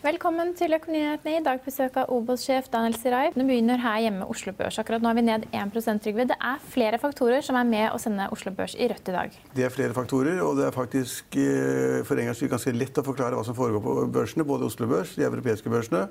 Velkommen til Økonominyhetene. I dag besøk av Obos-sjef Daniel Sirai. Nå begynner her hjemme Oslo Børs. Akkurat nå er vi ned 1 Trygve. Det er flere faktorer som er med å sende Oslo Børs i rødt i dag. Det er flere faktorer, og det er faktisk eh, for en gangs skyld ganske lett å forklare hva som foregår på børsene. Både Oslo Børs, de europeiske børsene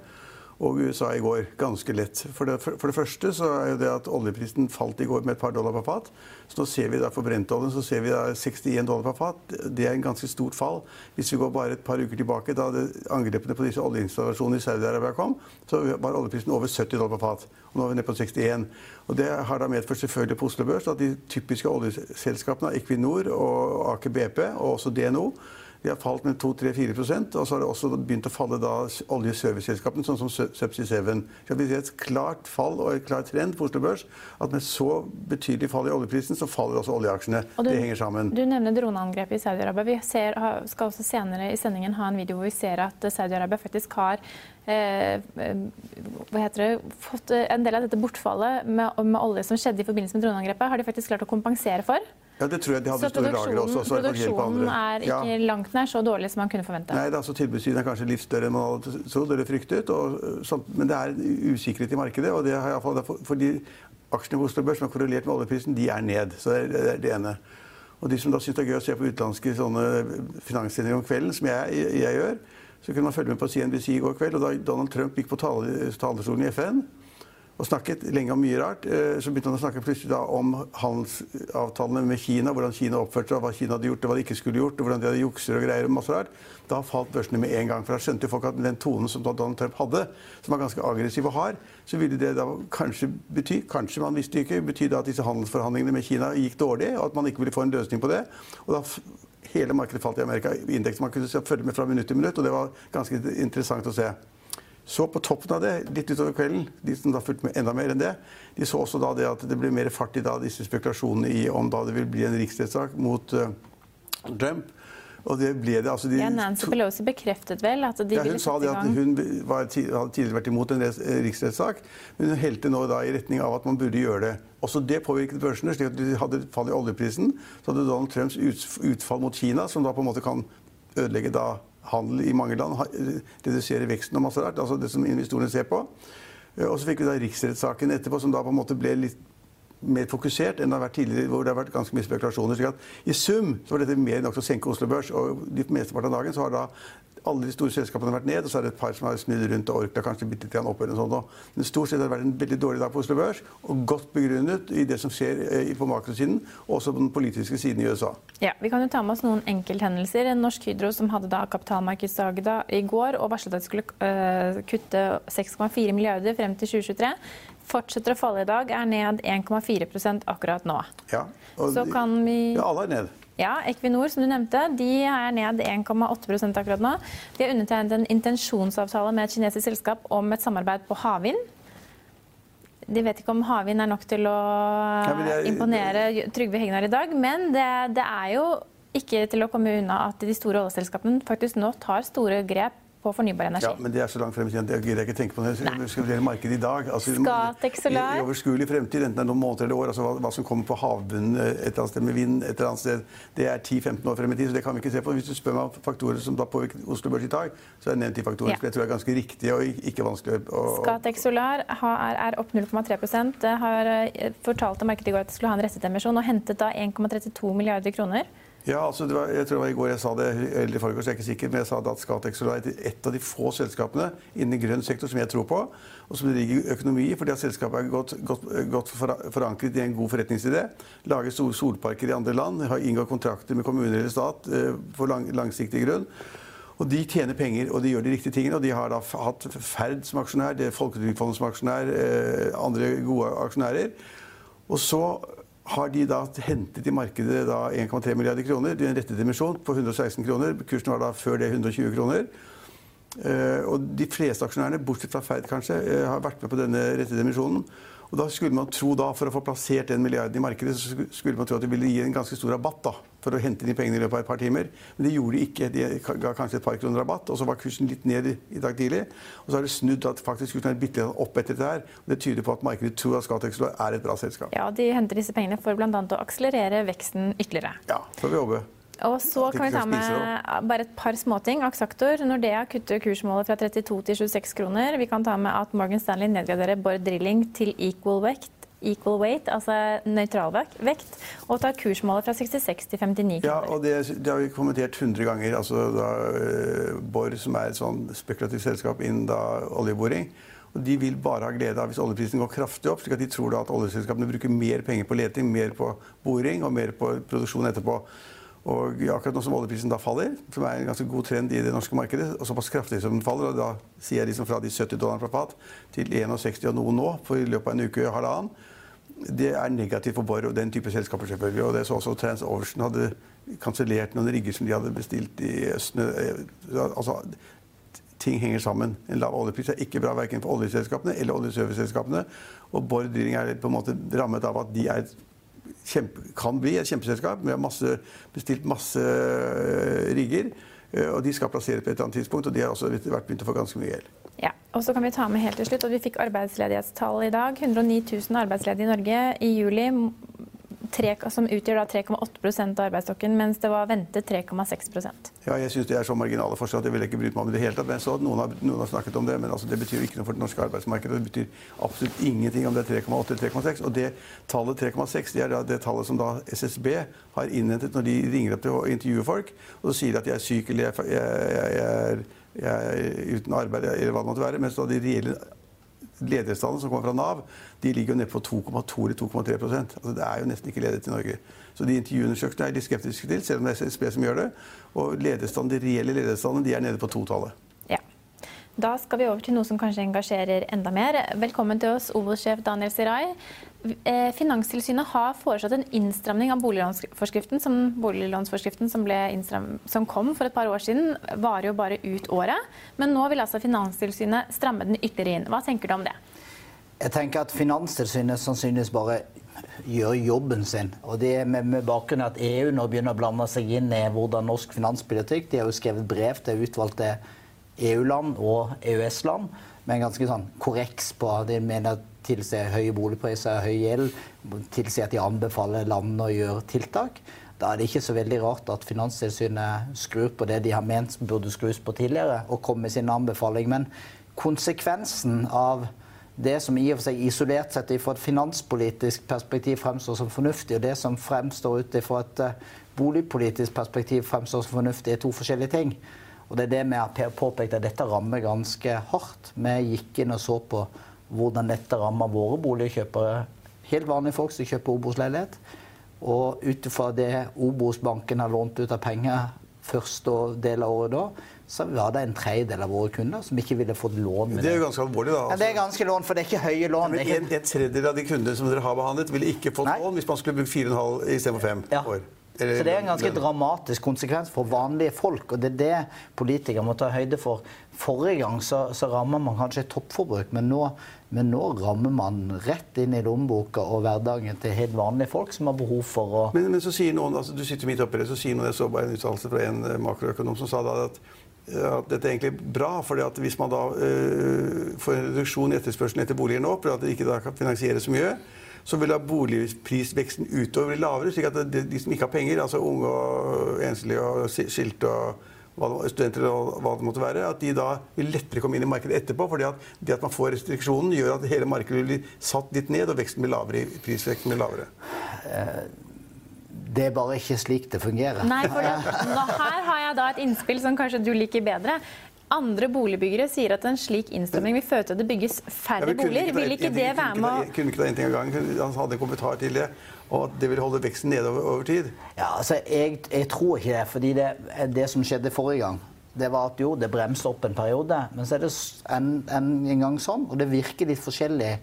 og USA i går. Ganske lett. For det, for det, første så er jo det at oljeprisen falt i går med et par dollar per fat. Så nå ser vi da for brentoljen så ser vi da 61 dollar per fat. Det er en ganske stort fall. Hvis vi går bare et par uker tilbake, da angrepene på disse oljeinstallasjonene i Saudi-Arabia kom, så var oljeprisen over 70 dollar per fat. Og nå er vi nede på 61. Og det har da medført selvfølgelig på Oslo Børs at de typiske oljeselskapene, Equinor og Aker BP, og også DNO, de har falt med 2-3-4% Og så har det også begynt å falle da oljeserviceselskapene, sånn som Subsea 7. Så vi ser et klart fall og et klart trend på Oslo Børs. At med så betydelig fall i oljeprisen, så faller også oljeaksjene. Du, det henger sammen. Du nevner droneangrepet i Saudi-Arabia. Vi ser, skal også senere i sendingen ha en video hvor vi ser at Saudi-Arabia faktisk har eh, hva heter det, fått en del av dette bortfallet med, med olje som skjedde i forbindelse med droneangrepet, har de faktisk klart å kompensere for. Ja, det tror jeg de hadde så store lagre også. Så produksjonen er ikke ja. langt nær så dårlig som man kunne forvente? Nei, det er altså tilbudssiden er kanskje litt større enn man hadde trodd eller fryktet. Og, men det er usikkerhet i markedet. og det har jeg for, fordi aksjene på Oslo Børs som er korrelert med oljeprisen, de er ned. Så det er det ene. Og de som da syns det er gøy å se på utenlandske finansstillinger om kvelden, som jeg, jeg, gjør, så kunne man følge med på CNBC i går kveld. og Da Donald Trump gikk på talerstolen i FN, og snakket lenge om mye rart. Eh, så begynte han å snakke plutselig om handelsavtalene med Kina, hvordan Kina oppførte seg, hva Kina hadde gjort og hva de ikke skulle gjort, og hvordan de hadde jukser og greier og masse rart. Da falt børsene med en gang. For da skjønte folk at den tonen som Donald Trump hadde, som var ganske aggressiv og hard, så ville det da kanskje bety, kanskje man visste ikke, bety at disse handelsforhandlingene med Kina gikk dårlig, og at man ikke ville få en løsning på det. Og da hele markedet falt i Amerika. Indeksen man kunne følge med fra minutt til minutt, og det var ganske interessant å se. Så på toppen av det, litt utover kvelden, de som da fulgte med enda mer enn det, de så også da det at det ble mer fart i da disse spekulasjonene i om da det vil bli en riksrettssak mot uh, Trump. Og det ble det. Altså de, ja, Nancy Pelosi bekreftet vel at de ja, ville sette i gang Hun sa at hun var, hadde tidligere vært imot en riksrettssak, men hun helte nå da i retning av at man burde gjøre det. Også det påvirket børsene. slik at de hadde fall i oljeprisen. Så hadde Donald Trumps utfall mot Kina, som da på en måte kan ødelegge da handel i mange land, redusere veksten og masse rart. Altså det som investorene ser på. Eh, og så fikk vi da riksrettssaken etterpå, som da på en måte ble litt mer fokusert enn det har vært tidligere, hvor det har vært ganske mye spekulasjoner. slik I sum så var dette mer nok til å senke Oslo Børs. og de mesteparten av dagen så har da alle de store selskapene vært ned, og så er det et par som har snudd rundt og Orkla kanskje bitte litt opp. eller sånt. Men stort sett har det vært en veldig dårlig dag på Oslo Børs, og godt begrunnet i det som skjer eh, på makrosiden, og også på den politiske siden i USA. Ja, Vi kan jo ta med oss noen enkelthendelser. En Norsk Hydro som hadde da kapitalmarkedsdag i går og varslet at de skulle uh, kutte 6,4 milliarder frem til 2023 fortsetter å falle i dag, er ned 1,4% akkurat nå. Ja, så kan vi Ja, alle er ned. Ja, Equinor som du nevnte, de er ned 1,8% akkurat nå. De har undertegnet en intensjonsavtale med et kinesisk selskap om et samarbeid på havvind. De vet ikke om havvind er nok til å ja, er... imponere Trygve Hegnar i dag, men det, det, er jo ikke til å komme unna at de store oljeselskapene faktisk nå tar store grep på fornybar energi. Ja, men det er så langt frem i tiden at jeg ikke tenke på det. Nei. Vi skal vurdere markedet i dag. Altså, Skatek Solar. I, I overskuelig fremtid, enten det er noen måneder eller år, altså hva, hva som kommer på havbunnen eh, et eller annet sted med vind, et eller annet sted, det er 10-15 år frem i tid, så det kan vi ikke se på. Hvis du spør meg om faktorer som da påvirker Oslo Børs i dag, så har jeg nevnt de faktorene. Ja. For jeg tror det er ganske riktige og ikke vanskelig å Skatek Solar har, er opp 0,3 Det har fortalt til markedet i går at det skulle ha en restetemisjon, og hentet da 1,32 milliarder kroner. Ja, altså det var, jeg tror det var i går jeg sa det, eller i forgårs, jeg er ikke sikker, men jeg sa at Scatec Solar er et av de få selskapene innen grønn sektor som jeg tror på, og som ligger i økonomi, fordi at selskapet er godt, godt, godt forankret i en god forretningsidé. Lager store solparker i andre land, har inngått kontrakter med kommuner eller stat eh, på lang, langsiktig grunn. Og de tjener penger, og de gjør de riktige tingene. Og de har da hatt Ferd som aksjonær, det Folketrygdfondet som aksjonær, eh, andre gode aksjonærer. Og så har de da hentet i markedet 1,3 milliarder kroner. Er en rettet på 116 kroner. Kursen var da før det 120 kroner. Eh, og de fleste aksjonærene, bortsett fra Ferd kanskje, eh, har vært med på denne rettede emisjonen. Og da skulle man tro da, For å få plassert den milliarden i markedet, så skulle man tro at det ville gi en ganske stor rabatt da, for å hente de pengene i løpet av et par timer. Men det gjorde de ikke. De ga kanskje et par kroner rabatt, og så var kursen litt ned i, i dag tidlig. Og så har det snudd at faktisk kursen er bitte litt opp etter dette her. Og det tyder på at markedet tror at Scatec er et bra selskap. Ja, De henter disse pengene for bl.a. å akselerere veksten ytterligere. Ja, får vi håpe. Og så kan vi ta med bare et par småting. Aksaktor. Nordea kutter kursmålet fra 32 til 26 kroner. Vi kan ta med at Morgan Stanley nedgraderer Bård Drilling til equal weight, equal weight altså nøytral vekt, og tar kursmålet fra 66 til 59 kroner. Ja, og det, det har vi kommentert 100 ganger. Altså da eh, Borr, som er et sånn spekulativt selskap innen da oljeboring. Og de vil bare ha glede av hvis oljeprisen går kraftig opp, slik at de tror da at oljeselskapene bruker mer penger på leting, mer på boring og mer på produksjon etterpå. Og akkurat nå som oljeprisen da faller, som er en ganske god trend i det norske markedet, og såpass kraftig som den faller, og da sier jeg liksom fra de 70 dollarene per fat til 61 og noe nå, for i løpet av en uke og halvannen, det er negativt for Borr og den type selskaper, selvfølgelig. Og det så også TransOcean hadde kansellert noen rigger som de hadde bestilt i Østen. Eh, Altså, ting henger sammen. En lav oljepris er ikke bra verken for oljeselskapene eller oljeserviceselskapene. Og Borr Drilling er på en måte rammet av at de er kjempe, kan bli et kjempeselskap. Vi har masse, bestilt masse eh, rigger. eh, Og de skal plasseres på et eller annet tidspunkt, og de har også vært begynt å få ganske mye gjeld. Ja, og så kan Vi ta med helt til slutt at vi fikk arbeidsledighetstall i dag. 109 000 arbeidsledige i Norge i juli. Tre, som utgjør da 3,8% av arbeidsstokken, mens det var ventet 3,6% Ja, jeg syns det er så marginale forskjeller at jeg vil ikke bryte meg om det hele tatt. Noen har, noen har snakket om det, men altså, det betyr jo ikke noe for det norske arbeidsmarkedet. Det betyr absolutt ingenting om det er 3,8 eller 3,6. Og det tallet 3,6 det er da det tallet som da SSB har innhentet når de ringer opp til å intervjue folk, og så sier de at de er syke eller jeg, jeg, jeg, jeg er uten arbeid eller hva det måtte være. Mens da de reelle ledighetstallene som kommer fra Nav, de ligger jo nede på 2,2 eller 2,3% altså Det er jo nesten ikke ledighet i Norge. Så de intervjuundersøkelsene er de skeptiske til, selv om det er SSB som gjør det. Og de reelle ledighetstallene de er nede på totallet. Da skal vi over til noe som kanskje engasjerer enda mer. Velkommen til oss, Obos-sjef Daniel Sirai. Eh, Finanstilsynet har foreslått en innstramning av boliglånsforskriften. Som, boliglånsforskriften som, som kom for et par år siden, varer jo bare ut året. Men nå vil altså Finanstilsynet stramme den ytterligere inn. Hva tenker du om det? Jeg tenker at Finanstilsynet sannsynligvis bare gjør jobben sin. Og det er med, med bakgrunn at EU nå begynner å blande seg inn i hvordan norsk finanspolitikk De har jo skrevet brev til utvalgte EU-land og EØS-land med en ganske sånn korreks på at De mener tilsier høye boligpriser, høy gjeld, tilsier at de anbefaler landene å gjøre tiltak. Da er det ikke så veldig rart at Finanstilsynet skrur på det de har ment burde skrus på tidligere, og kommer med sin anbefaling. Men konsekvensen av det som i og for seg isolert sett fra et finanspolitisk perspektiv fremstår som fornuftig, og det som fremstår ut fra et eh, boligpolitisk perspektiv fremstår som fornuftig, er to forskjellige ting. Og det er det vi har påpekt at dette rammer ganske hardt. Vi gikk inn og så på hvordan dette rammer våre boligkjøpere. Helt vanlige folk som kjøper Obos-leilighet. Og ut ifra det Obos-banken har lånt ut av penger første del av året da, så var det en tredjedel av våre kunder som ikke ville fått lån. med Det er jo ganske alvorlig, da. Ja, det er ganske lån, for det er ikke høye lån. Men er en, en tredjedel av de kundene som dere har behandlet, ville ikke fått Nei. lån hvis man skulle brukt 4,5 istedenfor 5 Ja. år. Så det er en ganske dramatisk konsekvens for vanlige folk, og det er det politikere må ta høyde for. Forrige gang så, så rammer man kanskje toppforbruk, men nå, men nå rammer man rett inn i lommeboka og hverdagen til helt vanlige folk som har behov for å Men, men så sier noen, altså du sitter midt oppi det, så sier noen, jeg så bare en uttalelse fra en eh, makroøkonom som sa da at at dette er egentlig bra. fordi at Hvis man da øh, får en reduksjon i etterspørselen etter boliger nå, for at det ikke da kan finansiere så mye, så vil da boligprisveksten utover bli lavere. slik at de, som ikke har penger, altså unge og enslige og skilte og studenter og hva det måtte være, at de da vil lettere komme inn i markedet etterpå. fordi at det at man får restriksjonen, gjør at hele markedet blir satt litt ned, og veksten blir lavere. prisveksten blir lavere. Eh, det er bare ikke slik det fungerer. Nei, for det, Her har jeg da et innspill som kanskje du liker bedre. Andre boligbyggere sier at en slik innstramming vil føre til at det bygges færre boliger. Vil ikke det være med å Kunne ikke ta en ting av gangen. Han hadde en kommentar til det. Og at det vil holde veksten nede over, over tid. Ja, altså, jeg, jeg, tror ikke det. fordi det, det som skjedde forrige gang, det var at jo, det bremste opp en periode. Men så er det en, en, en gang sånn, og det virker litt forskjellig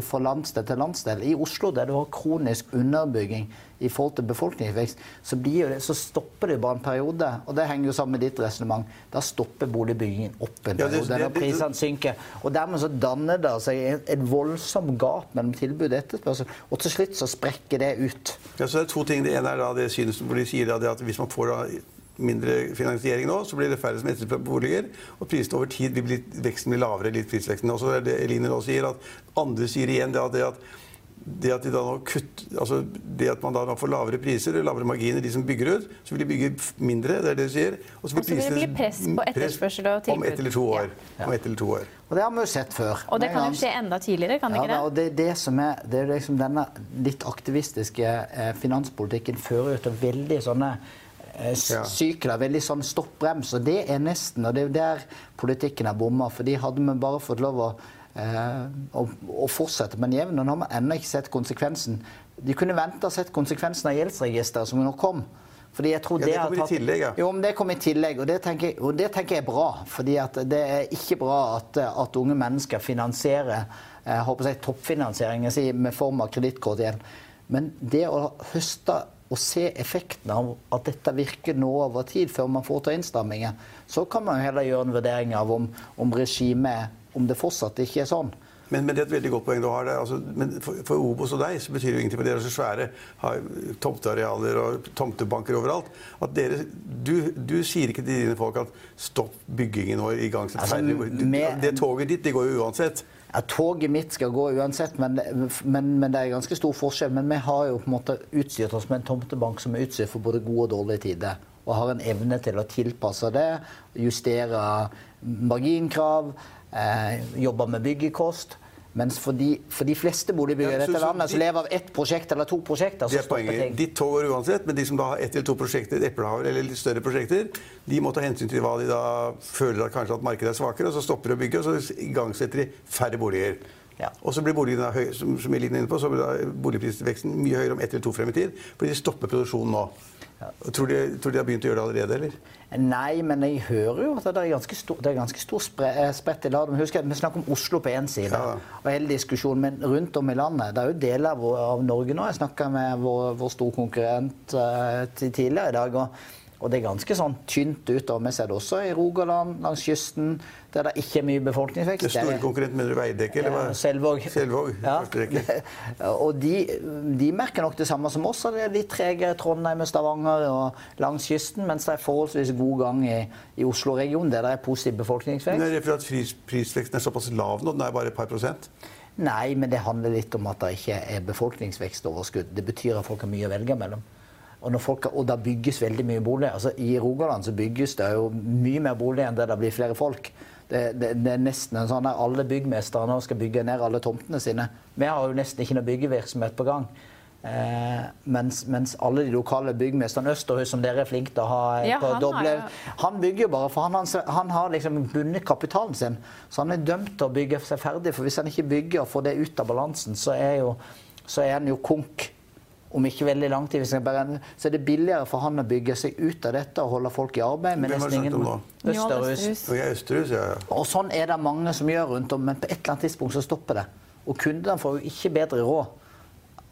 fra landsdel til landsdel. I Oslo, der du har kronisk underbygging i forhold til befolkningsvekst, så, det, så stopper det bare en periode. Og det henger jo sammen med ditt resonnement. Da stopper boligbyggingen opp en periode. Ja, prisene synker. Og dermed så danner det seg et voldsomt gap mellom tilbud og etterspørsel. Og til slutt så sprekker det ut. Ja, så det er to ting. Det ene er da det synet hvor de sier at hvis man får da mindre finansiering nå, så blir det færre som etterspør boliger. Og prisene over tid vil bli, veksten blir lavere. litt prisveksten. Og så er det Eline nå sier, at andre sier igjen det at, det at det at, de da kutt, altså det at man da får lavere priser og lavere marginer, de som bygger ut, så vil de bygge mindre. det er det du sier. Og så vil, det bli press på etterspørsel og tilbud. Om ett eller to år. Ja. Om ett eller to år. Og det har vi jo sett før. Og det kan jo skje enda tidligere, kan det ja, ikke det? Og det, det, som er, det er liksom denne litt aktivistiske eh, finanspolitikken fører jo til veldig sånne sykler. Veldig sånn stoppbrems. Og det er nesten, og det er der politikken har bomma. For de hadde vi bare fått lov å, eh, å, å fortsette med en jevn, og nå har vi ennå ikke sett konsekvensen. De kunne vente og sett konsekvensen av gjeldsregisteret som nå kom. Fordi jeg tror ja, det, det kom tatt... i tillegg, ja. Jo, men det kom i tillegg, og det tenker, jeg, og det tenker jeg er bra. fordi det er ikke bra at, at unge mennesker finansierer jeg eh, håper jeg, sin med form av kredittkortgjeld. Men det å høste og se effekten av at dette virker nå over tid, før man får ta innstramminger, så kan man heller gjøre en vurdering av om, om regimet om det fortsatt ikke er sånn. Men, men, det er et veldig godt poeng du har. det. Altså, men for, for, Obos og deg så betyr det jo ingenting, for dere er så svære, har tomtearealer og tomtebanker overalt. at dere, du, du, sier ikke til dine folk at stopp byggingen og igangsett altså, ferdig. Det toget ditt de går jo uansett. Ja, Toget mitt skal gå uansett, men, men, men, det er ganske stor forskjell. Men vi har jo på en måte utstyrt oss med en tomtebank som er utstyrt for både gode og dårlige tider. Og har en evne til å tilpasse det, justere marginkrav, eh, jobbe med byggekost. Mens for de, for de fleste boligbyggere i dette landet som lever av ett prosjekt eller to prosjekter, så stopper ting. Ditt tog går uansett, men de som da har ett eller to prosjekter, eplehaver eller litt større prosjekter, de må ta hensyn til hva de da føler at kanskje at markedet er svakere, og så stopper de å bygge, og så igangsetter de færre boliger. Ja. Og så blir boligene høy, som, som inne på, så blir boligprisveksten mye høyere om ett eller to frem i tid, fordi de stopper produksjonen nå. Tror de, tror de har begynt å gjøre det allerede, eller? Nei, men jeg hører jo at det er ganske stor, det er ganske stor eh, spredt i landet. Husk at Vi snakker om Oslo på én side, ja. og hele diskusjonen, men rundt om i landet. Det er jo deler av, av Norge nå. Jeg snakka med vår, vår store konkurrent uh, tidligere i dag. og og det er ganske sånn tynt utover. Vi ser det også i Rogaland, langs kysten, der det ikke er mye befolkningsvekst. Det store konkurrent du Veidekke? Ja, Selvåg. Selvåg ja. og de, de, merker nok det samme som oss. Det er litt tregere Trondheim og Stavanger og langs kysten, mens det er forholdsvis god gang i, i Oslo-regionen, der det er positiv befolkningsvekst. Men er det fordi pris, prisveksten er såpass lav nå? Den er bare et par prosent? Nei, men det handler litt om at det ikke er befolkningsvekstoverskudd. Det betyr at folk har mye å velge mellom. Og, folk, og da bygges veldig mye bolig. Altså, I Rogaland så bygges det jo mye mer bolig enn det det blir flere folk. Det, det, det er nesten en sånn at alle byggmesterne skal bygge ned alle tomtene sine. Vi har jo nesten ikke noe byggevirksomhet på gang. Eh, mens, mens, alle de lokale byggmesterne Østerhus, som dere er flinke til å ha ja, på han doble ja. Han bygger jo bare, for han, han, han har liksom bundet kapitalen sin. Så han er dømt til å bygge seg ferdig. For hvis han ikke bygger og får det ut av balansen, så er, jo, så er han jo konk om ikke veldig lang tid. Så er det billigere for han å bygge seg ut av dette og holde folk i arbeid. Men nesten ingen? Østerhus. Østerhus ja, ja. Og sånn er det mange som gjør rundt om, men på et eller annet tidspunkt så stopper det. Og kundene får jo ikke bedre råd.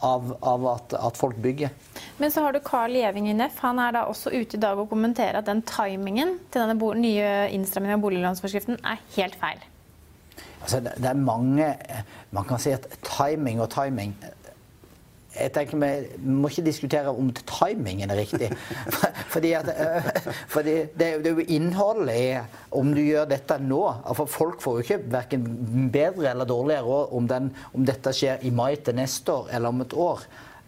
Av, av at, at, folk bygger. Men så har du Carl Gjeving i NEF. Han er da også ute i dag og kommenterer at den timingen til denne nye innstrammingen av boliglånsforskriften er helt feil. Altså, det, det er mange Man kan si at timing og timing jeg tenker Vi må ikke diskutere om timingen er riktig. Fordi, at, eh, fordi det, er jo- det jo innholdet i om du gjør dette nå. For folk får jo ikke verken bedre eller dårligere råd om, om dette skjer i mai til neste år eller om et år.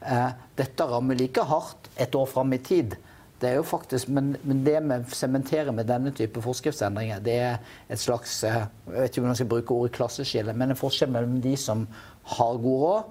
Eh, dette rammer like hardt et år fram i tid. Det er jo faktisk, men, men det vi sementerer med denne type forskriftsendringer, det er et slags eh, Jeg vet ikke om jeg skal bruke ordet klasseskille, men en forskjell mellom de som har god råd,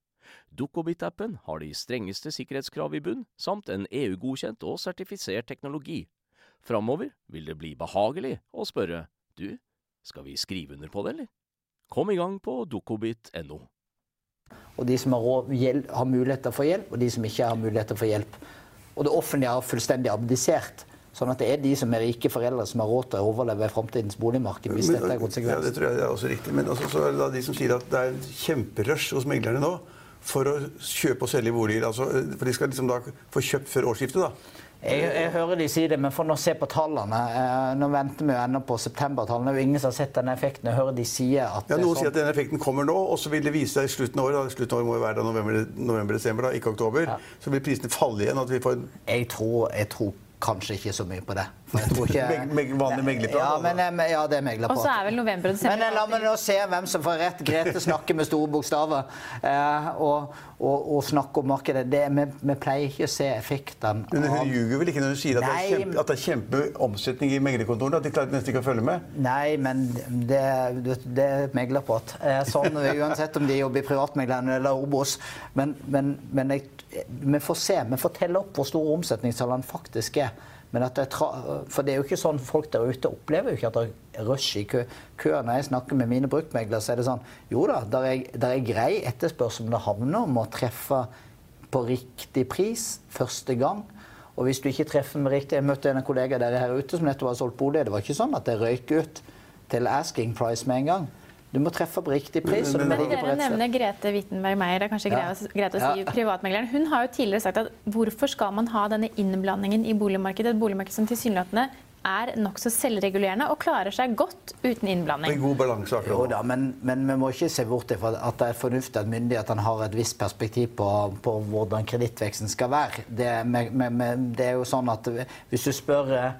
Dukkobit-appen har de strengeste sikkerhetskrav i bunn, samt en EU-godkjent og sertifisert teknologi. Framover vil det bli behagelig å spørre du, skal vi skrive under på det, eller? Kom i gang på dukkobit.no. og de som har, råd, har muligheter for hjelp, og de som ikke har muligheter for hjelp. Og det offentlige har fullstendig abdisert. Sånn at det er de som er rike foreldre som har råd til å overleve framtidens boligmarked, hvis dette er ja, det tror jeg er også riktig. Men også, så er det da de som sier at det er en kjemperush hos meglerne nå for å kjøpe og selge boliger. Altså, for de skal liksom da få kjøpt før årsskiftet, da. Jeg, jeg hører de si det, men for nå se på tallene. Eh, nå venter vi jo ennå på septembertallene. Er ingen som har sett denne effekten. Jeg hører de sier at Ja, Noen sånn- sier at denne effekten kommer nå, og så vil det vise seg i slutten av året. da, Slutten av året må jo være da november-desember, november, da, ikke oktober. Ja. Så vil prisene falle igjen. at vi får Jeg tror, jeg tror kanskje ikke så mye på det. For jeg tror ikke... Meg- meg- vanlig meglerprat, Ja, men, eh, ja, det er meglerprat. Og så er vel november og desember Men eh, la meg nå se hvem som får rett. Grete snakker med store bokstaver. Eh, og, og, og snakker om markedet. Det, vi, vi pleier ikke å se effekten Men hun ljuger vel ikke når hun sier at, det, Nei, er kjempe, at det er kjempeomsetning i meglerkontorene? At de klarer nesten ikke å følge med? Nei, men det, det, det er meglerprat. Eh, Sånn, uansett om de jobber i privatmeglerne eller Obos. Men, men, men jeg, vi får se. Vi får telle opp hvor store omsetningstallene faktisk er. Det for det er jo ikke sånn folk der ute opplever jo ikke at det er rush i kø. køer. Når jeg snakker med mine bruktmeglere, så er det sånn Jo da, der er, er grei etterspørsel, men det handler om å treffe på riktig pris første gang. Og hvis du ikke treffer med riktig Jeg møtte en kollega der ute som nettopp har solgt bolig. Det var ikke sånn at det røyk ut til asking price med en gang. Du må treffe på riktig pris. Men, Men ligge på dere nevner Grete Wittenberg Meyer. Det er kanskje Ja. greit, å si Ja. privatmegleren. Hun har jo tidligere sagt at hvorfor skal man ha denne innblandingen i boligmarkedet? Et boligmarked som tilsynelatende er nokså selvregulerende og klarer seg godt uten innblanding. En god balanse akkurat Jo da, men, men vi må ikke se bort fra at det er fornuftig at myndighetene har et visst perspektiv på, på hvordan kredittveksten skal være. Det, med, med, det er jo sånn at hvis du spør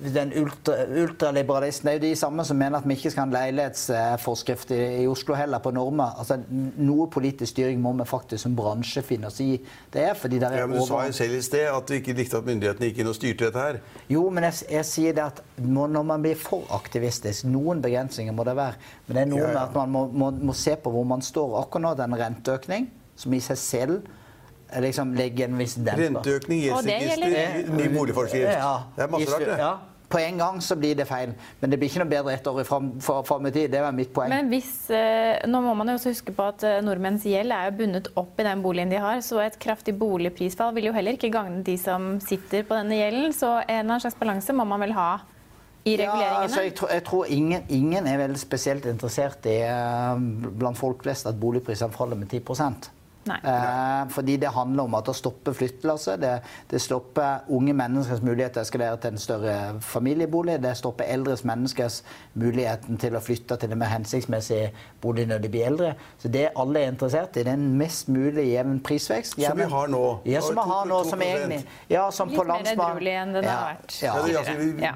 den ultra, ultraliberalisten er jo de samme som mener at vi ikke skal ha en leilighetsforskrift i, i Oslo heller, på normer. Altså, noe politisk styring må vi faktisk som bransje finne oss i. Det er fordi det er Ja, men Du sa jo selv i sted at du ikke likte at myndighetene gikk inn og styrte dette her. Jo, men jeg, jeg sier det at når man blir for aktivistisk Noen begrensninger må det være. Men det er noe Ja, ja. med at man må, må, må se på hvor man står. Akkurat nå den renteøkning, som i seg selv liksom legge en viss demper. Renteøkning, gjeldsregister, ny boligforskrift. Ja, Det er masse rart, det. Ja, på en gang så blir det feil. Men det blir ikke noe bedre ett år i fram, i tid. Det var mitt poeng. Men hvis, eh, nå må man jo også huske på at eh, nordmenns gjeld er jo bundet opp i den boligen de har, så et kraftig boligprisfall vil jo heller ikke gagne de som sitter på denne gjelden. Så en eller annen slags balanse må man vel ha i Ja, altså, jeg, tror, jeg tror ingen, ingen er vel spesielt interessert i, eh, blant folk flest, at boligprisene faller med 10 Nei. Eh, fordi det handler om at det stopper flyttelasset. Det, det stopper unge menneskers mulighet til å eskalere til en større familiebolig. Det stopper eldres menneskers muligheten til å flytte til en mer hensiktsmessig bolig når de blir eldre. Så det alle er interessert i, det er en mest mulig jevn prisvekst. Som vi har nå. Ja, som vi har nå. Som egentlig Ja, som på Litt mer edruelig enn den ja, har vært. Ja. Ja, altså, vi, Ja.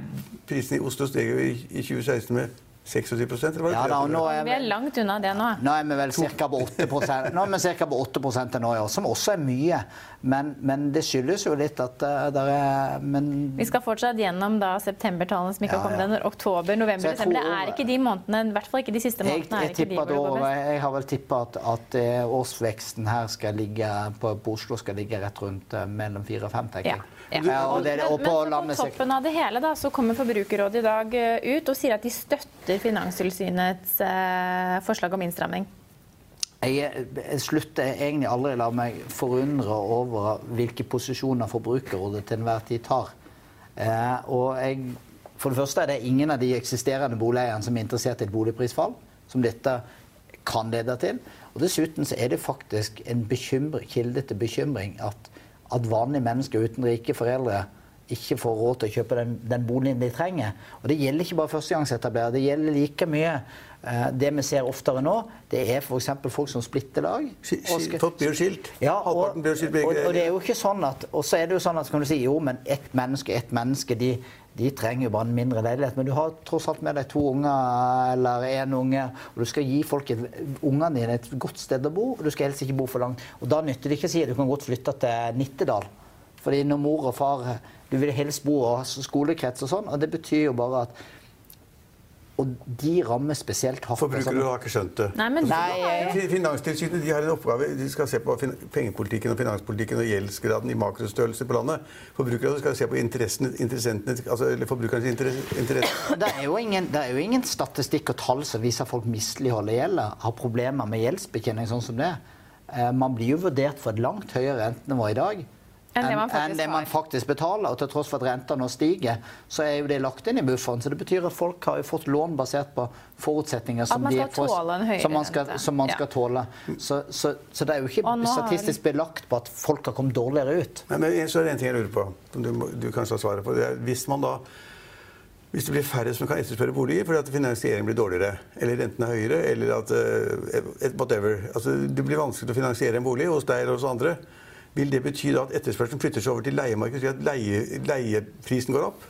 Prisen i Oslo steg jo i, i 2016 med 26 eller var det Ja, da, og nå er Vi er langt unna det nå. Nå er vi vel ca. på 8 Nå er vi cirka på 8 til nå i år, som også er mye. Men, men det skyldes jo litt at uh, der er men, Vi skal fortsatt gjennom da septembertallene som ikke har Ja, kommet ja. ennå. Oktober, november, desember. Det er ikke de månedene, i hvert fall ikke de siste jeg, månedene. er jeg, ikke de tipper hvor det går best. jeg har vel tippa at, at eh, årsveksten her skal ligge på, på Oslo skal ligge rett rundt eh, mellom 4 og 5, tenker Ja. jeg. Ja. Og dere, og på men på toppen av det hele da, så kommer Forbrukerrådet i dag eh, ut og sier at de støtter Finanstilsynets eh, forslag om innstramming. Jeg, jeg slutter egentlig aldri la meg forundre over hvilke posisjoner Forbrukerrådet til enhver tid tar. Eh, og jeg, for det første er det ingen av de eksisterende boligeierne som er interessert i et boligprisfall, som dette kan lede til. Og dessuten så er det faktisk en kilde til bekymring at, at vanlige mennesker uten rike foreldre ikke får råd til å kjøpe den, den boligen de trenger. Og det gjelder ikke bare førstegangsetablerere. Det gjelder like mye eh, Det vi ser oftere nå, det er f.eks. folk som splitter lag. Folk blir skilt. ja, og, det er jo ikke sånn at Og så er det jo sånn at kan du si jo, men ett menneske, ett menneske, de, de trenger jo bare en mindre leilighet. Men du har tross alt med deg to unger eller én unge, og du skal gi folk ungene dine et godt sted å bo, og du skal helst ikke bo for langt. Og da nytter det ikke å si at du kan godt flytte til Nittedal. Fordi når mor og far Du vil helst bo og ha skolekrets og sånn, og det betyr jo bare at Og de rammer spesielt hardt. Forbrukere har ikke skjønt det. Nei, men Nei, Finanstilsynet de har en oppgave. De skal se på fin- pengepolitikken og finanspolitikken og gjeldsgraden i makrostørrelse på landet. Forbrukere skal se på interessene, altså, eller forbrukernes interesse. interesse. Det er, jo ingen, det er jo ingen statistikk og tall som viser at folk misligholder gjelda, har problemer med gjeldsbetjening sånn som det. Eh, Man blir jo vurdert for et langt høyere rentenivå i dag Enn det man faktisk enn det man faktisk betaler. Og til tross for at renta nå stiger, så er jo det lagt inn i bufferen. Så det betyr at folk har jo fått lån basert på forutsetninger som, man de skal får- tåle en som man skal, som man Ja. tåle. Så, så, så det er jo ikke statistisk statistisk belagt på at folk har kommet dårligere ut. Men, men så er det en ting jeg lurer på, som du, du kanskje har svaret på. Det er, hvis man da hvis det blir færre som kan etterspørre boliger fordi at finansieringen blir dårligere, eller renten er høyere, eller at uh, whatever altså, Det blir vanskelig å finansiere en bolig hos deg eller hos andre. Vil det bety at etterspørselen flytter seg over til leiemarkedet, slik at leie, leieprisen går opp?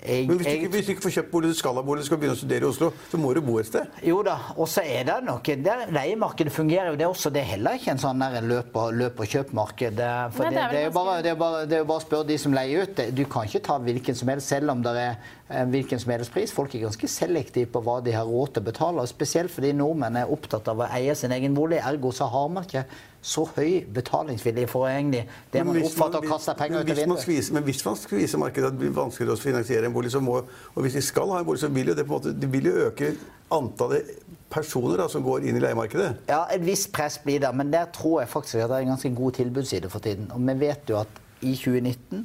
Jeg, Men hvis du, ikke, hvis du ikke får kjøpt bolig, du skal ha bolig, du skal begynne å studere i Oslo, så må du bo et sted. Jo da, og så er det noe der Leiemarkedet fungerer jo, det også. Det er heller ikke en sånn der løp og, løp og kjøp-marked. Det- For Nei, det, det er det, er jo bare, det, er bare, det er bare å spørre de som leier ut. Du kan ikke ta hvilken som helst, selv om det er eh, hvilken som helst pris. Folk er ganske selektive på hva de har råd til å betale. og Spesielt fordi nordmenn er opptatt av å eie sin egen bolig. Ergo så har man ikke så høy betalingsvilje for egentlig det man oppfatter å kaste penger ut av vinduet. men hvis man skviser markedet, at det blir vanskeligere å finansiere en bolig, så må, og hvis de skal ha en bolig, så vil jo det på en måte, det vil jo øke antallet personer da, som går inn i leiemarkedet. Ja, et visst press blir det, men der tror jeg faktisk at det er en ganske god tilbudsside for tiden. Og vi vet jo at i 2019,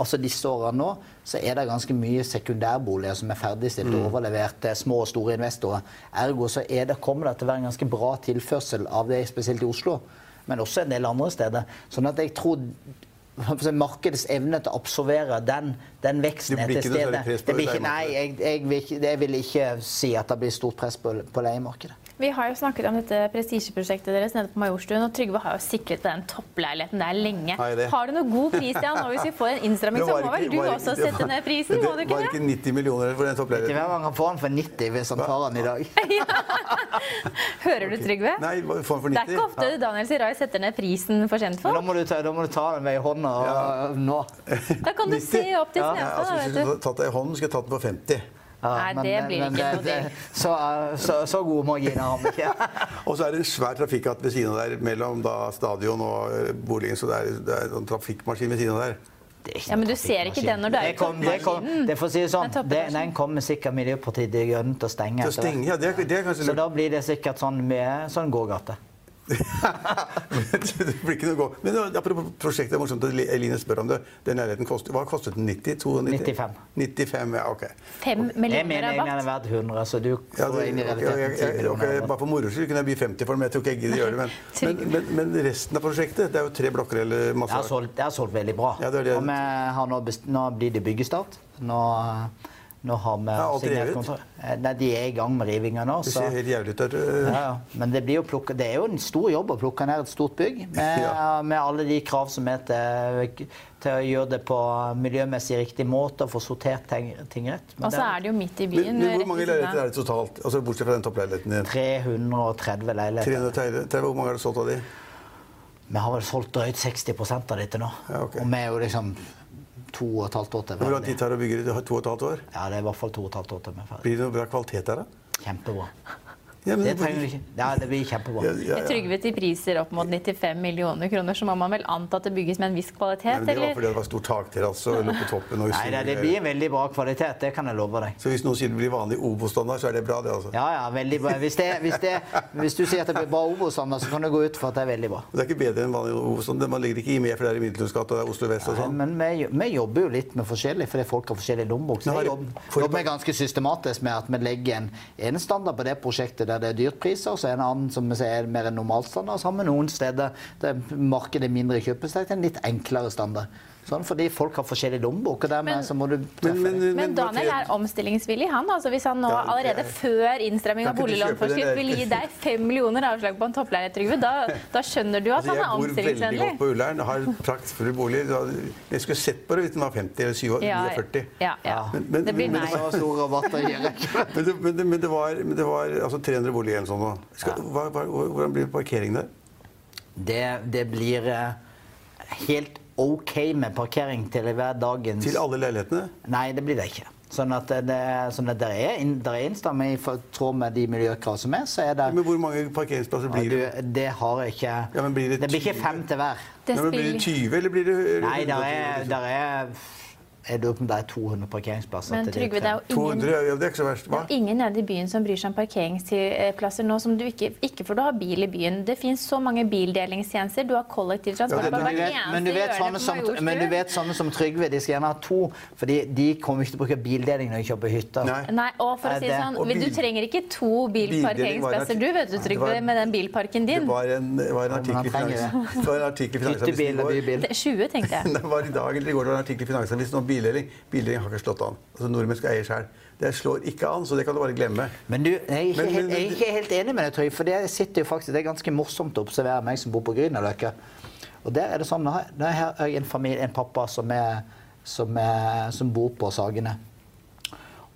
altså disse årene nå, så er det ganske mye sekundærboliger som er ferdigstilt og overlevert til små og store investorer. Ergo så er det, kommer det til å være en ganske bra tilførsel av det, spesielt i Oslo, men også en del andre steder. Sånn at jeg tror Markedets evne til å absorbere den, den veksten er til stede. Det blir ikke, nei, jeg, jeg, vil ikke, jeg vil ikke si at det blir stort press på, på leiemarkedet. Vi har jo snakket om dette prestisjeprosjektet deres nede på Majorstuen, og Trygve har jo sikret den toppleiligheten der lenge. Har det? Har du noe god pris, til han nå hvis vi får en innstramming, så må vel du var også ikke- sette var- ned prisen? det Må du ikke var det? ikke 90 millioner for den Vet du toppleiligheten. hvem han kan få den for 90 hvis han tar den i dag? Hører du, Trygve? Nei, får den for 90. Det er ikke ofte Daniel Sirai setter ned prisen for Men da må du ta, da må du ta den med i hånda og, nå. Da kan du 90? se opp til Ja, Snestad, altså, hvis du du. tatt deg i hånden, skulle jeg tatt den på 50. Ja, Nei, det blir ikke noe det- Så, så, så gode marginer har vi ikke. Og så er det en svær trafikkatt ved siden av der, mellom da stadion og eh, boligen. Så det er, det er en trafikkmaskin ved siden av der. Er Ja, men du ser ikke den når du er i Det kom- det kom- toppmaskinen. Det får si sånn, Den det, den kommer sikkert Miljøpartiet De Grønne til å stenge. Til å stenge, ja, det er, det er Så da blir det sikkert sånn med sånn gågate. det blir ikke noe gå. Men apropos prosjektet, det er morsomt at Eline spør om det. Den leiligheten kostet, Hva kostet den? 90? 92? 95. 95, ja, ok. Fem Jeg mener den er rabatt. verdt 100, så du Ja, det, inn i ok, realiteten 10 millioner. ok, bare for moro skyld kunne jeg by 50 for den, men jeg tror ikke jeg gidder gjøre det. Men, men, men, men resten av prosjektet, det er jo tre blokker eller masse Det har solgt, det har solgt veldig bra. Ja, det er det. Og vi har nå, best, nå blir det byggestart. Nå, nå har vi Ja, signert kontrakt. Eh, Nei, de er i gang med rivinga nå. Det ser helt jævlig ut der. ja, ja. Men det, blir jo plukket, det er jo en stor jobb å plukke ned et stort bygg med, Ja. med alle de krav som er til, til å gjøre det på miljømessig riktig måte og få sortert ting, ting rett. Og så er det jo midt i byen. men hvor mange leiligheter er det totalt? Altså Bortsett fra den toppleiligheten din. 330 leiligheter. 330, hvor mange har du solgt av de? Vi har vel solgt drøyt 60% av de til nå. Ja, okay. Og vi er jo liksom to og et halvt år til Hvor lang tid tar det å bygge det? To og et halvt år? Ja, det er i hvert fall to og et halvt år til. Blir det noe bra kvalitet der, da? Kjempebra. Ja, men- Det trenger du ikke. Ja, det blir kjempebra. Ja, ja, ja. Trygve til priser opp mot 95 millioner kroner, så må man vel anta at det bygges med en viss kvalitet, men det var fordi det var stor takterrasse og på toppen. Og Nei, det, det blir en veldig bra kvalitet, det kan jeg love deg. Så hvis noen sier det blir vanlig Obo-standard, så er det bra, det altså. Ja, ja, veldig bra. Hvis, det, hvis, det, hvis du sier at det blir bra Obos-standard, så kan du gå ut for at det er veldig bra. Det er ikke bedre enn vanlig Obo-standard. Man ligger ikke i med, for det er i Middeltunds gate og det er Oslo vest og Nei, sånn. Men vi, vi jobber jo litt med forskjellig, fordi folk har forskjellig lommebok. Så vi jobber, jobber ganske systematisk med at vi legger en, en standard på det prosjektet der det er dyrtpriser, så er en annen som er mer en normalstandard. Har vi noen steder der markedet er mindre kjøpesterkt, en litt enklere standard. Sånn, fordi folk har forskjellig lommebok, og dermed Men- så må du Men, men. Men Daniel er omstillingsvillig, han. altså Hvis han nå er- allerede før innstramming av boliglånforskrift vil gi deg fem millioner avslag på en toppleilighet, Trygve, da, da skjønner du at Altså, jeg han er bor veldig godt omstillingsvennlig. på Ullern, har praktfull bolig. Jeg skulle sett på det hvis den var 50 eller 47. Ja, 49. ja, ja. Men- men- Det blir men- nei. Jeg. Men det, men det, var, men det var altså 300 boliger eller sånn sånt. Skal, hva, hva, hvordan blir parkeringen der? Det, det blir eh, helt OK med parkering til hver dagens Til alle leilighetene? Nei, det blir det ikke. Sånn at det, sånn at det er, der er innstramming i tråd med de miljøkrav som er, så er det Men hvor mange parkeringsplasser blir det? du, Det har jeg ikke Ja, men blir det det blir ikke fem til hver. Det Nei, men blir det spiller- 20, eller blir det Nei, der er, 120, der er Jeg lurer på om det er 200 parkeringsplasser. Men Trygve, det er jo 200? ingen Ja, det er ikke så verst. Hva? Det er ingen nede i byen som bryr seg om parkeringsplasser nå som du ikke Ikke for du har bil i byen. Det finnes så mange bildelingstjenester. Du har kollektivtransport Ja, Men du, vet, men, du vet sånne som, men du vet sånne som Trygve, de skal gjerne ha to. fordi de kommer ikke til å bruke bildeling når de kjøper hytter. Nei. Nei, og for å si det sånn, Du trenger ikke to bilparkeringsplasser, du, vet du, Trygve, var- med den bilparken din. det var en det var en artikkel i Finansavisen Hyttebil og bybil. Det er 20, tenkte jeg. Det var i dag eller i går det var en artikkel i Finansavisen om bildeling. Bildeling har ikke slått an. Altså Nordmenn skal eie sjøl. Det slår ikke an, så det kan du bare glemme. Men du, jeg er ikke, Men- helt, jeg er ikke helt enig med deg, Trygve. For det sitter jo faktisk, det er ganske morsomt å observere meg som bor på Grünerløkka. Og der er det sånn, nå har jeg en familie, en pappa som, er, som, er, som bor på Sagene.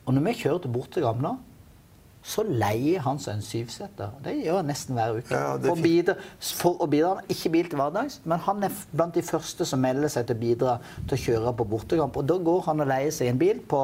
Og når vi kjører til Bortegam nå, så leier han seg en syvseter. Det gjør han nesten hver uke. Ja, for, bidra, for å bidra. Han ikke bil til hverdags, men han er blant de første som melder seg til å bidra til å kjøre på bortekamp. Og da går han og leier seg en bil på,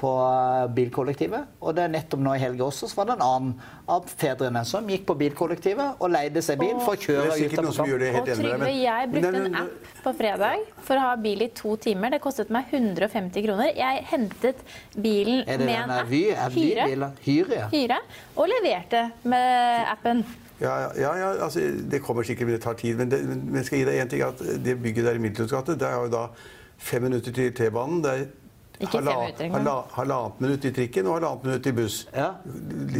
på eh, bilkollektivet. Og det er nettopp nå i helga også, så var det en annen av fedrene som gikk på bilkollektivet og leide seg bil for å kjøre ut av helt Og. Trygve, jeg brukte en app på fredag for å ha bil i to timer. Det kostet meg 150 kroner. Jeg hentet bilen med en app. Er det Hyre. Hyre, ja. Hyre. Og leverte med appen. Ja, ja, ja, altså, det kommer sikkert, men det tar tid. Men, det, men jeg skal gi deg en ting, at det bygget der i Middeltunds det er jo da fem minutter til T-banen. Halvannet minutt i trikken og halvannet minutt i buss. ja.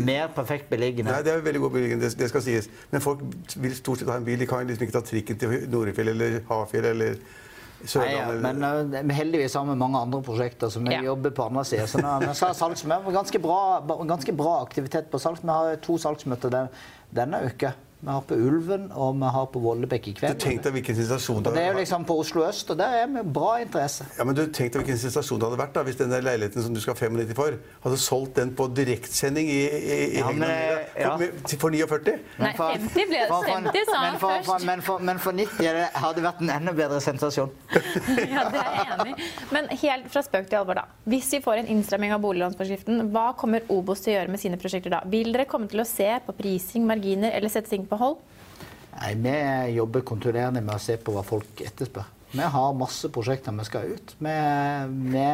Mer perfekt beliggende. Nei, det er veldig god beliggende, det, det skal sies. Men folk vil stort sett ha en bil. De kan liksom ikke ta trikken til Norefjell eller Hafjell eller Nei, ja, men uh, heldigvis har vi mange andre prosjekter som vi Ja. jobber på andre sida. Så nå, vi sa salgsmøte, ganske, bra, ganske bra aktivitet på salg. Vi har to salgsmøter denne uka. Vi har på Ulven og vi har på Vollebekk i kveld. Du tenk deg hvilken sensasjon det det er jo liksom på Oslo øst, og der er vi bra interesse. ja, men du tenk deg hvilken sensasjon det hadde vært da, hvis den der leiligheten som du skal ha 95 for, hadde solgt den på direktsending i, i, i Ja, men, ja. for, for 49. Nei, 50 ble det. For- for- 50 sa han først. men, for, men for 90 er det, hadde det vært en enda bedre sensasjon. Ja, det er jeg enig. Men helt fra spøk til alvor, da. Hvis vi får en innstramming av boliglånsforskriften, hva kommer Obos til å gjøre med sine prosjekter da? Vil dere komme til å se på prising, marginer eller sette ting på hold? Nei, Vi jobber kontinuerlig med å se på hva folk etterspør. Vi har masse prosjekter vi skal ut. Vi, vi,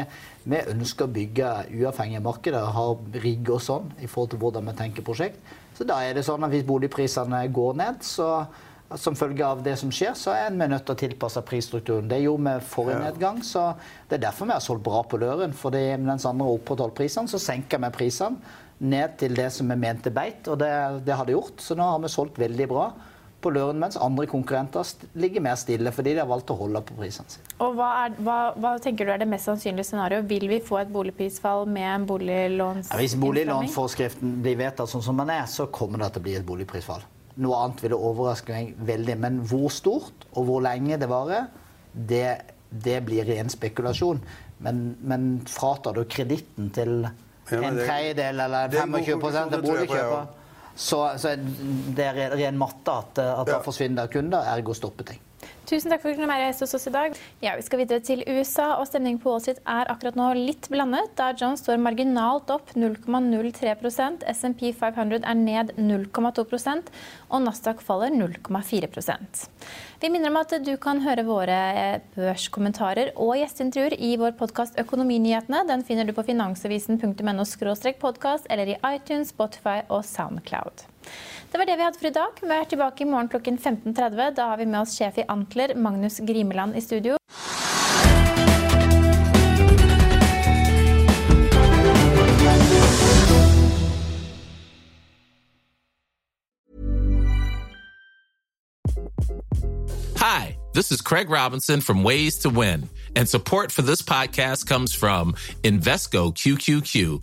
vi ønsker å bygge uavhengige markeder og ha rigg og sånn i forhold til hvordan vi tenker prosjekt. Så da er det sånn at hvis boligprisene går ned, så som følge av det som skjer, så er vi nødt til å tilpasse prisstrukturen. Det gjorde vi forrige nedgang, så det er derfor vi har solgt bra på Løren. Fordi mens andre har opprettholdt prisene, så senker vi prisene ned til det som vi mente beit, og det, det har det gjort. Så nå har vi solgt veldig bra på Løren, mens andre konkurrenter ligger mer stille fordi de har valgt å holde på prisene sine. Og hva, er, hva, hva, tenker du er det mest sannsynlige scenarioet? Vil vi få et boligprisfall med en boliglåns... Ja, hvis boliglånforskriften blir vedtatt sånn som den er, så kommer det til å bli et boligprisfall. Noe annet ville overraske meg veldig. Men hvor stort og hvor lenge det varer, det, det blir ren spekulasjon. Men, men fratar du kreditten til en tredjedel eller 25 av boligkjøper så, så det er ren matte at, at det forsvinner kunder, ergo stopper ting. Tusen takk for at du kunne være gjest hos oss i dag. Ja, Vi skal videre til USA, og stemningen på Wall Street er akkurat nå litt blandet. Da John står marginalt opp 0,03% SMP 500 er ned 0,2% og Nasdaq faller 0,4% Vi minner om at du kan høre våre eh, børskommentarer og gjesteintervjuer i vår podkast Økonominyhetene. Den finner du på finansavisen.no podkast eller i iTunes, Spotify og Soundcloud. Det var det vi hadde for i dag. Vi er tilbake i morgen klokken 15.30. Da har vi med oss sjef i Antler, Magnus Grimeland, i studio. Hi, this is Craig Robinson from Ways to Win, and support for this podcast comes from Invesco QQQ